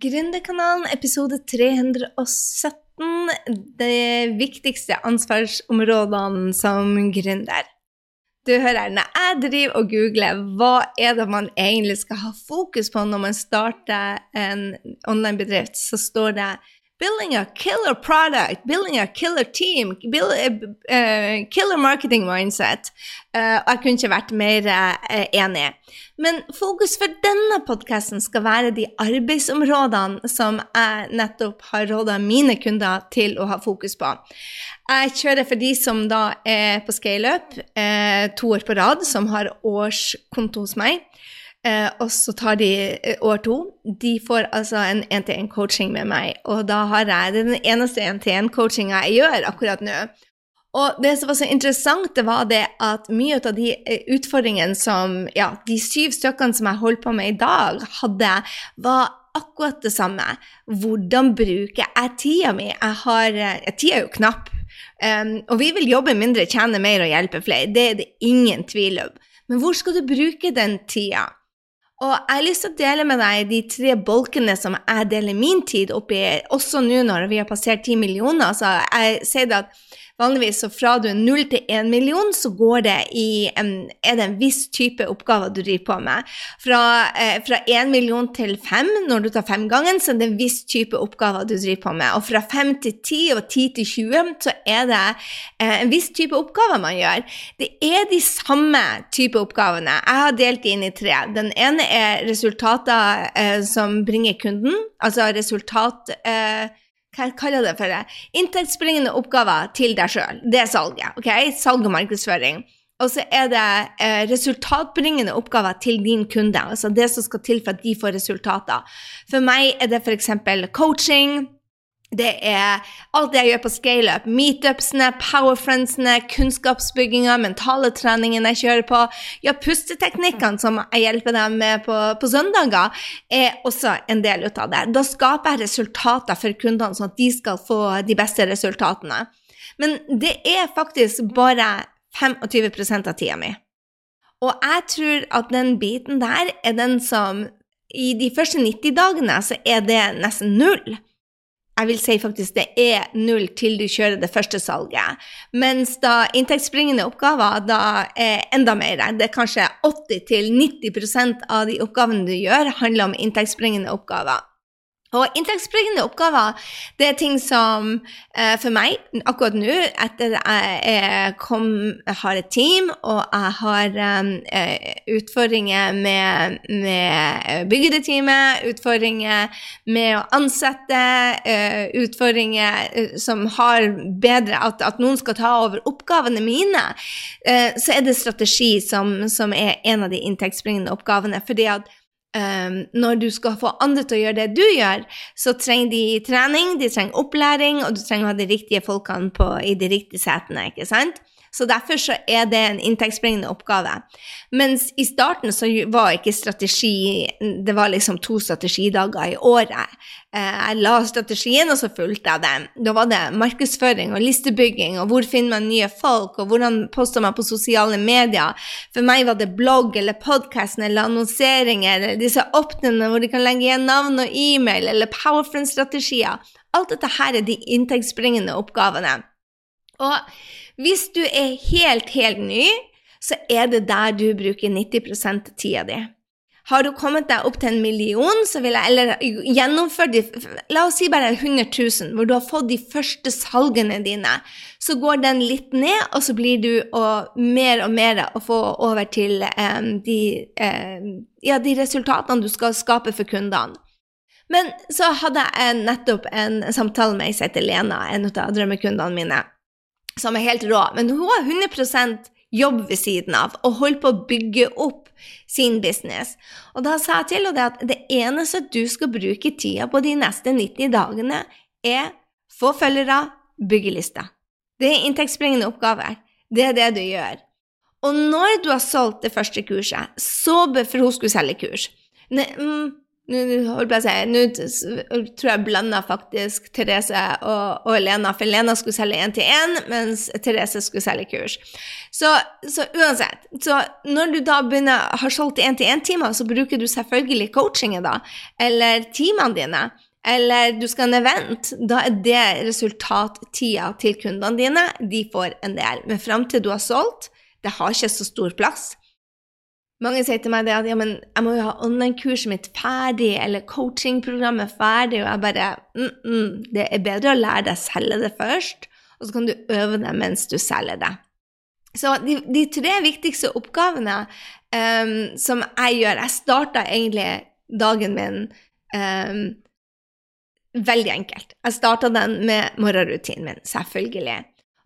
Gründerkanalen, episode 317. Det viktigste ansvarsområdene som gründer. Du hører, når jeg driver og googler hva er det man egentlig skal ha fokus på når man starter en online-bedrift, så står det Building a killer product, building a killer team, build, uh, uh, killer marketing mindset. Uh, jeg kunne ikke vært mer enig. Men fokus for denne podkasten skal være de arbeidsområdene som jeg nettopp har råda mine kunder til å ha fokus på. Jeg kjører for de som da er på scaleup to år på rad, som har årskonto hos meg. Eh, og så tar de eh, år to. De får altså en én-til-én-coaching med meg. Og da har jeg den eneste én-til-én-coachinga jeg gjør akkurat nå. Og det som var så interessant, det var det at mye av de eh, utfordringene som Ja, de syv stykkene som jeg holdt på med i dag, hadde, var akkurat det samme. Hvordan bruker jeg tida mi? Jeg har eh, Tida er jo knapp. Um, og vi vil jobbe mindre, tjene mer og hjelpe flere. Det er det ingen tvil om. Men hvor skal du bruke den tida? Og jeg har lyst til å dele med deg de tre bolkene som jeg deler min tid oppi, også nå når vi har passert ti millioner. Så jeg sier at Vanligvis så fra du er null til én million, så går det i en, er det en viss type oppgaver du driver på med. Fra én eh, million til fem, når du tar femgangen, så er det en viss type oppgaver du driver på med. Og fra fem til ti og ti til 20, så er det eh, en viss type oppgaver man gjør. Det er de samme type oppgavene. Jeg har delt inn i tre. Den ene er resultater eh, som bringer kunden, altså resultat hva kaller det for det? Inntektsbringende oppgaver til deg sjøl. Det er salget. ok? Salg og markedsføring. Og så er det eh, resultatbringende oppgaver til din kunde. Altså det som skal til for at de får resultater. For meg er det f.eks. coaching det er alt det jeg gjør på scaleup. Meetupsene, powerfriendsene, kunnskapsbygginga, mentale treningen jeg kjører på. Ja, pusteteknikkene som jeg hjelper dem med på, på søndager, er også en del ut av det. Da skaper jeg resultater for kundene, sånn at de skal få de beste resultatene. Men det er faktisk bare 25% av tida mi. Og jeg tror at den biten der er den som I de første 90 dagene så er det nesten null jeg vil si faktisk det er null til du kjører det første salget. Mens da inntektsbringende oppgaver da er enda mer. Det er kanskje 80-90% av de oppgavene du gjør, handler om inntektsbringende oppgaver. Og inntektsbringende oppgaver det er ting som eh, for meg akkurat nå, etter jeg kom, jeg har et team og jeg har eh, utfordringer med, med byggeteamet, utfordringer med å ansette, eh, utfordringer eh, som har bedre at, at, noen skal ta over oppgavene mine, eh, så er det strategi som, som er en av de inntektsbringende oppgavene. fordi at Um, når du skal få andre til å gjøre det du gjør, så trenger de trening, de trenger opplæring, og du trenger å ha de riktige folkene på, i de riktige setene. ikke sant? Så derfor så er det en inntektsbringende oppgave. Mens i starten så var ikke strategi Det var liksom to strategidager i året. Eh, jeg la strategien, og så fulgte jeg den. Da var det markedsføring og listebygging, og hvor finner man nye folk, og hvordan poster man på sosiale medier. For meg var det blogg eller podkast eller annonseringer disse åpnene hvor de kan legge igjen navn og e-mail, eller powerfriend-strategier. Alt dette her er de inntektsbringende oppgavene. Og hvis du er helt, helt ny, så er det der du bruker 90% av tida di. Har du kommet deg opp til en million, så vil jeg eller gjennomføre de La oss si bare 100 000, hvor du har fått de første salgene dine. Så går den litt ned, og så blir du og mer og mer å få over til um, de, um, ja, de resultatene du skal skape for kundene. Men så hadde jeg nettopp en samtale med ei som heter Lena, en av drømmekundene mine som er helt rå, men hun har 100 jobb ved siden av og holder på å bygge opp sin business. Og da sa jeg til henne at det eneste du skal bruke tida på de neste 90 dagene, er få følgere, bygge lister. Det er inntektsbringende oppgaver. Det er det du gjør. Og når du har solgt det første kurset, så For hun skulle selge kurs. Ne, mm, nå tror jeg blanda faktisk Therese og, og, Lena, for Lena skulle selge én-til-én, mens Therese skulle selge kurs. Så, så, uansett, så når du da begynner, har solgt én-til-én-timer, så bruker du selvfølgelig coachingen, da, eller timene dine. Eller du skal ha en event, da er det resultattida til kundene dine. De får en del. Men fram til du har solgt, det har ikke så stor plass. Mange sier til meg det at ja, men jeg må jo ha online-kurset mitt ferdig, eller coachingprogrammet ferdig, og jeg bare mm, mm, Det er bedre å lære deg å selge det først, og så kan du øve det mens du selger det. Så de, de tre viktigste oppgavene um, som jeg gjør Jeg starta egentlig dagen min um, veldig enkelt. Jeg starta den med morgenrutinen min, selvfølgelig.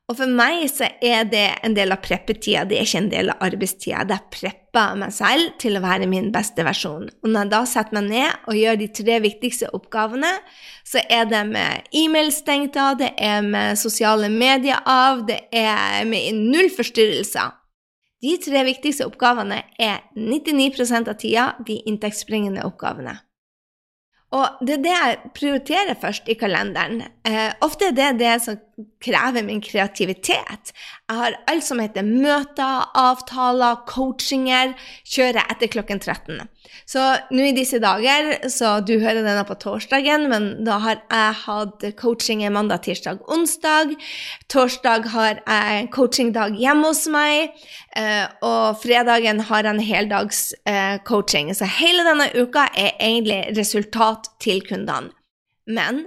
Og for meg så er det en del av preppetida, det er ikke en del av arbeidstida. Jeg prepper meg selv til å være min beste versjon. Og når jeg da setter meg ned og gjør de tre viktigste oppgavene, så er det med e-mail stengt av, det er med sosiale medier av, det er med null forstyrrelser. De tre viktigste oppgavene er 99% av tida de inntektsbringende oppgavene. Og det er det jeg prioriterer først i kalenderen. Eh, ofte er det det som krever min kreativitet. Jeg har alt som heter møter, avtaler, coachinger, kjører etter klokken 13. Så nå i disse dager, så du hører denne på torsdagen, men da har jeg hatt coaching mandag, tirsdag, onsdag. Torsdag har jeg coachingdag hjemme hos meg, eh, og fredagen har jeg en heldags eh, coaching. Så hele denne uka er egentlig resultat til kundene. Men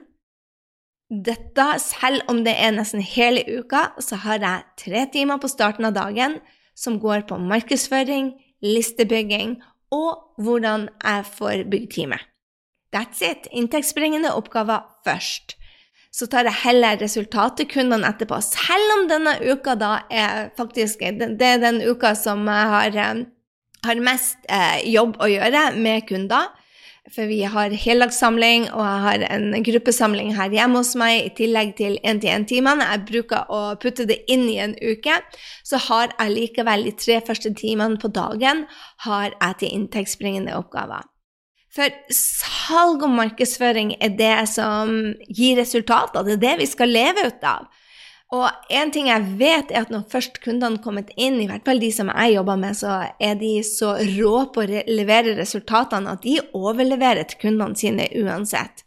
dette, selv om det er nesten hele uka, så har jeg tre timer på starten av dagen som går på markedsføring, listebygging og hvordan jeg får bygd teamet. That's it. Inntektsbringende oppgaver først. Så tar jeg heller resultatet kundene etterpå. Selv om denne uka da er faktisk Det er den uka som jeg har, eh, har mest eh, jobb å gjøre med kunder. For vi har heldagssamling, og jeg har en gruppesamling her hjemme hos meg i tillegg til én-til-én-timene. Jeg bruker å putte det inn i en uke. Så har jeg likevel de tre første timene på dagen har jeg til inntektsbringende oppgaver. For salg og markedsføring er det som gir resultater. Det er det vi skal leve ut av. Og en ting jeg vet, er at når først kundene kommet inn, i hvert fall de som jeg jobber med, så er de så rå på å levere resultatene at de overleverer til kundene sine uansett.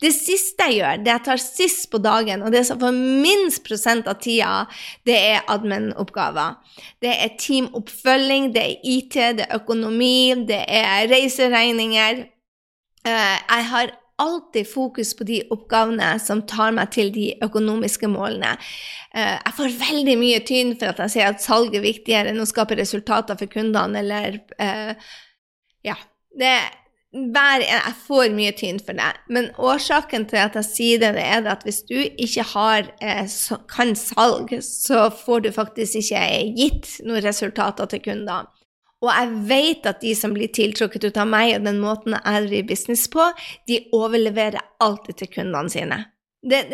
Det siste jeg gjør, det jeg tar sist på dagen, og det som får minst prosent av tida, det er admin-oppgaver. Det er teamoppfølging, det er IT, det er økonomi, det er reiseregninger. Eh, jeg har alltid fokus på de oppgavene som tar meg til de økonomiske målene. Eh, jeg får veldig mye tynn for at jeg sier at salg er viktigere enn å skape resultater for kundene, eller uh, Ja. Det, hver, jeg får mye tynn for det. Men årsaken til at jeg sier det, er at hvis du ikke har, eh, kan salg, så får du faktisk ikke gitt noen resultater til kundene. Og jeg vet at de som blir tiltrukket ut av meg og den måten jeg driver business på, de overleverer alltid til kundene sine. Det,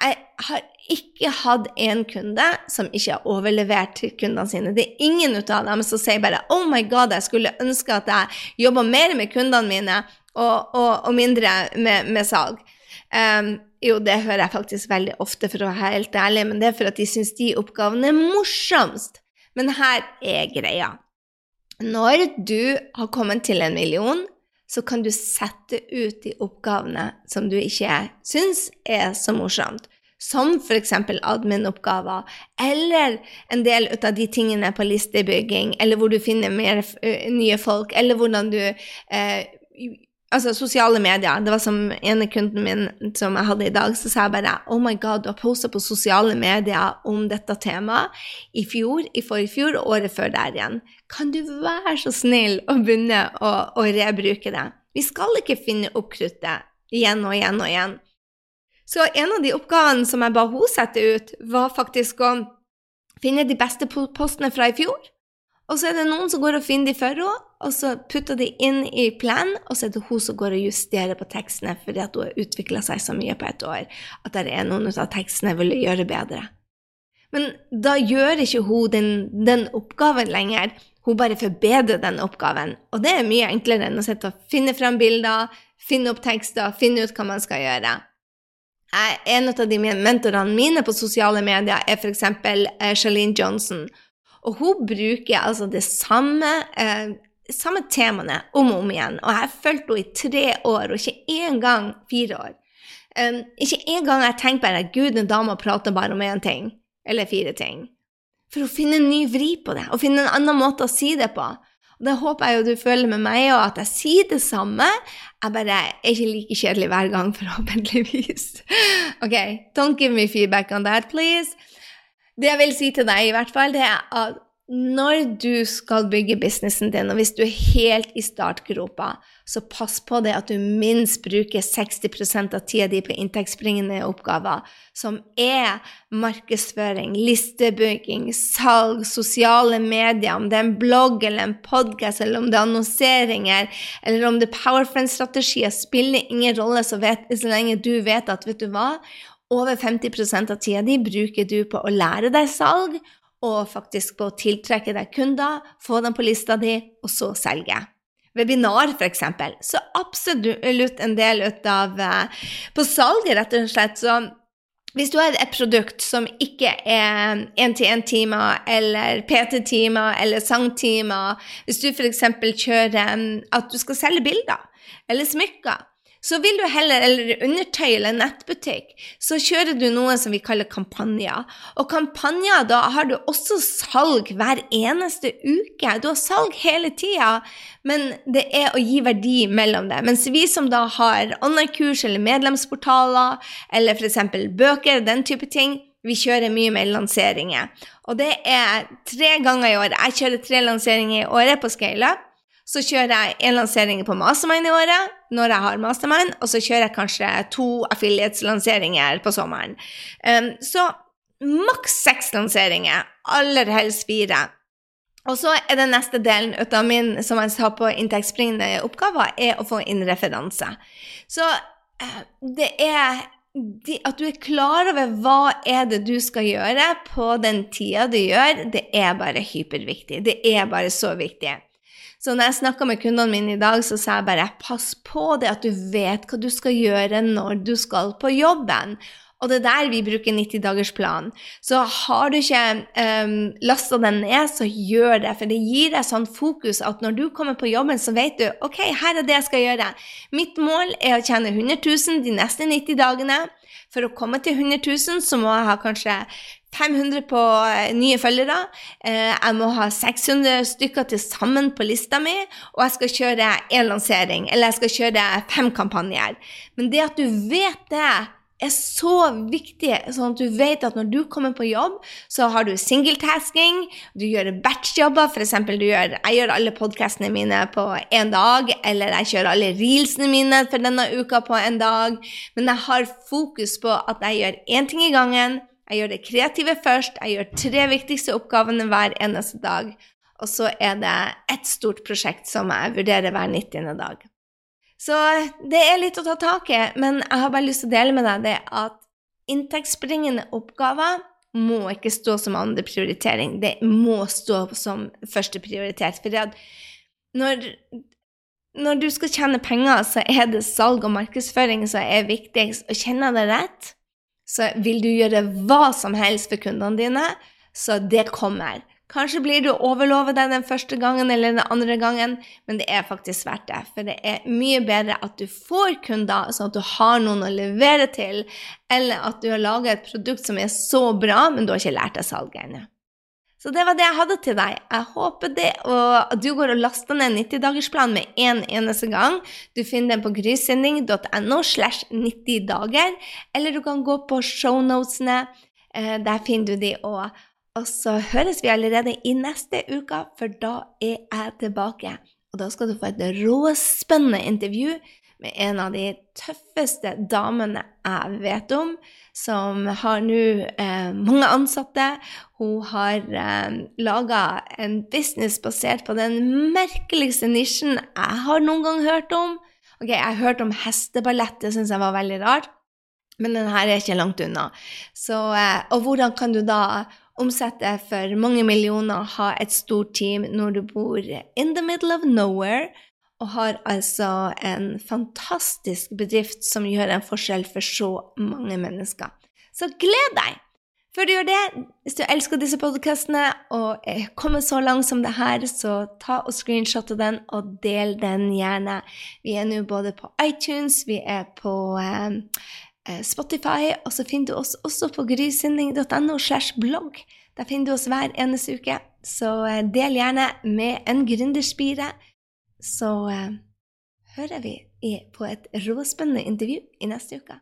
jeg har ikke hatt en kunde som ikke har overlevert til kundene sine. Det er ingen ut av dem som sier bare 'Oh my God, jeg skulle ønske at jeg jobba mer med kundene mine og, og, og mindre med, med salg'. Um, jo, det hører jeg faktisk veldig ofte, for å være helt ærlig, men det er for at de syns de oppgavene er morsomst. Men her er greia. Når du har kommet til en million, så kan du sette ut de oppgavene som du ikke syns er så morsomt. Som f.eks. admin-oppgaver, eller en del av de tingene på listebygging, eller hvor du finner mer nye folk, eller hvordan du eh, Altså, sosiale medier. Det var som ene kunden min som jeg hadde i dag, så sa jeg bare Oh my God, du har posta på sosiale medier om dette temaet i fjor, i forfjor fjor og året før der igjen. Kan du være så snill å begynne å, å rebruke det? Vi skal ikke finne opp kruttet igjen og igjen og igjen. Så en av de oppgavene som jeg ba henne sette ut, var faktisk å finne de beste postene fra i fjor og så er det noen som går og finner de for henne, og så putter de inn i planen, og så er det hun som går og justerer på tekstene fordi at hun har utvikla seg så mye på et år at det er noen av tekstene jeg vil gjøre bedre. Men da gjør ikke hun den, den, oppgaven lenger. Hun bare forbedrer den oppgaven. Og det er mye enklere enn å sitte og finne fram bilder, finne opp tekster, finne ut hva man skal gjøre. En av de mentorene mine på sosiale medier er f.eks. Eh, Charlene Johnson. Og hun bruker altså det samme, eh, samme temaene om og om igjen. Og jeg har fulgt henne i tre år, og ikke én gang fire år. Um, ikke engang gang jeg tenkt bare at gud, den dama prater bare om én ting, eller fire ting. For å finne en ny vri på det, og finne en annen måte å si det på. Og Det håper jeg jo du føler med meg, og at jeg sier det samme. Jeg bare er ikke like kjedelig hver gang, forhåpentligvis. Ok, don't give me feedback on that, please. Det jeg vil si til deg, i hvert fall, det er at når du skal bygge businessen din, og hvis du er helt i startgropa, så pass på det at du minst bruker 60% av tida di på inntektsbringende oppgaver, som er markedsføring, listebygging, salg, sosiale medier, om det er en blogg eller en podkast, eller om det er annonseringer, eller om det er powerfriend-strategier, spiller ingen rolle så, vet, så lenge du vet at, vet du hva, over 50% av tida di bruker du på å lære deg salg og faktisk på å tiltrekke deg kunder, få dem på lista di, og så selge. Webinar, f.eks. Så absolutt en del ut av eh, På salget, rett og slett, så hvis du har et produkt som ikke er én-til-én-timer eller PT-timer eller sangtimer Hvis du f.eks. kjører at du skal selge bilder eller smykker, så vil du heller, eller undertøy eller nettbutikk, så kjører du noe som vi kaller kampanjer. Og kampanjer, da har du også salg hver eneste uke. Du har salg hele tida, men det er å gi verdi mellom det. Mens vi som da har online-kurs eller medlemsportaler, eller f.eks. bøker, den type ting, vi kjører mye med lanseringer. Og det er tre ganger i året. Jeg kjører tre lanseringer i året på ScaleUp. Så kjører jeg en lansering på Mastermind i året, når jeg har Mastermind, og så kjører jeg kanskje to affiliates-lanseringer på sommeren. Um, så maks seks lanseringer, aller helst fire. Og så er den neste delen av min som jeg sa på inntektsbringende oppgaver, er å få inn referanse. Så uh, det er de, at du er klar over hva er det du skal gjøre på den tida du gjør, det er bare hyperviktig. Det er bare så viktig. Så når jeg snakka med kundene mine i dag, så sa jeg bare pass på det at du vet hva du skal gjøre når du skal på jobben. Og det er der vi bruker 90-dagersplanen. Så har du ikke um, ehm, lasta den ned, så gjør det. For det gir deg sånn fokus at når du kommer på jobben, så vet du ok, her er det jeg skal gjøre. Mitt mål er å tjene 100 000 de neste 90 dagene. For å komme til 100 000 så må jeg ha kanskje 500 på eh, nye følgere. Eh, jeg må ha 600 stykker til sammen på lista mi, og jeg skal kjøre én lansering, eller jeg skal kjøre fem kampanjer. Men det at du vet det, er så viktig, sånn at du vet at når du kommer på jobb, så har du singeltasking, du gjør batchjobber, f.eks. Jeg gjør alle podkastene mine på én dag, eller jeg kjører alle reelsene mine for denne uka på en dag, men jeg har fokus på at jeg gjør én ting i gangen jeg gjør det kreative først. Jeg gjør tre viktigste oppgavene hver eneste dag. Og så er det ett stort prosjekt som jeg vurderer hver 90. dag. Så det er litt å ta tak i, men jeg har bare lyst til å dele med deg det at inntektsbringende oppgaver må ikke stå som andre prioritering. Det må stå som første prioritet. For når, når du skal tjene penger, så er det salg og markedsføring som er viktigst. Og kjenner jeg det rett, så vil du gjøre hva som helst for kundene dine, så det kommer. Kanskje blir du overlovet deg den første gangen eller den andre gangen, men det er faktisk verdt det. For det er mye bedre at du får kunder, sånn at du har noen å levere til, eller at du har laget et produkt som er så bra, men du har ikke lært deg salget ennå. Så det var det jeg hadde til deg. Jeg håper det, og du går og laster ned 90-dagersplan med en eneste gang. Du finner den på grysynding.no slash 90 dager, eller du kan gå på shownotesene. Eh, der finner du de òg. Og så høres vi allerede i neste uke, for da er jeg tilbake. Og da skal du få et råspennende intervju med en av de tøffeste damene jeg vet om, som har nå eh, mange ansatte. Hun har eh, laga en business basert på den merkeligste nisjen jeg har noen gang hørt om. Ok, Jeg har hørt om hesteballett, det syns jeg var veldig rart, men den her er ikke langt unna. Så, eh, og hvordan kan du da omsette for mange millioner, ha et stort team når du bor in the middle of nowhere, og har altså en fantastisk bedrift som gjør en forskjell for så mange mennesker. Så gled deg! Før du gjør det, hvis du elsker disse podkastene og er kommet så langt som det her, så ta og screenshotte den og del den gjerne. Vi er nå både på iTunes, vi er på eh, eh Spotify, og så finner du oss også på grysynding.no slash blogg. Der finner du oss hver eneste uke. Så eh, del gjerne med en gründerspire. Så eh, hører vi på et råspennende intervju i neste uke.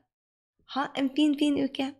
Ha en fin, fin uke.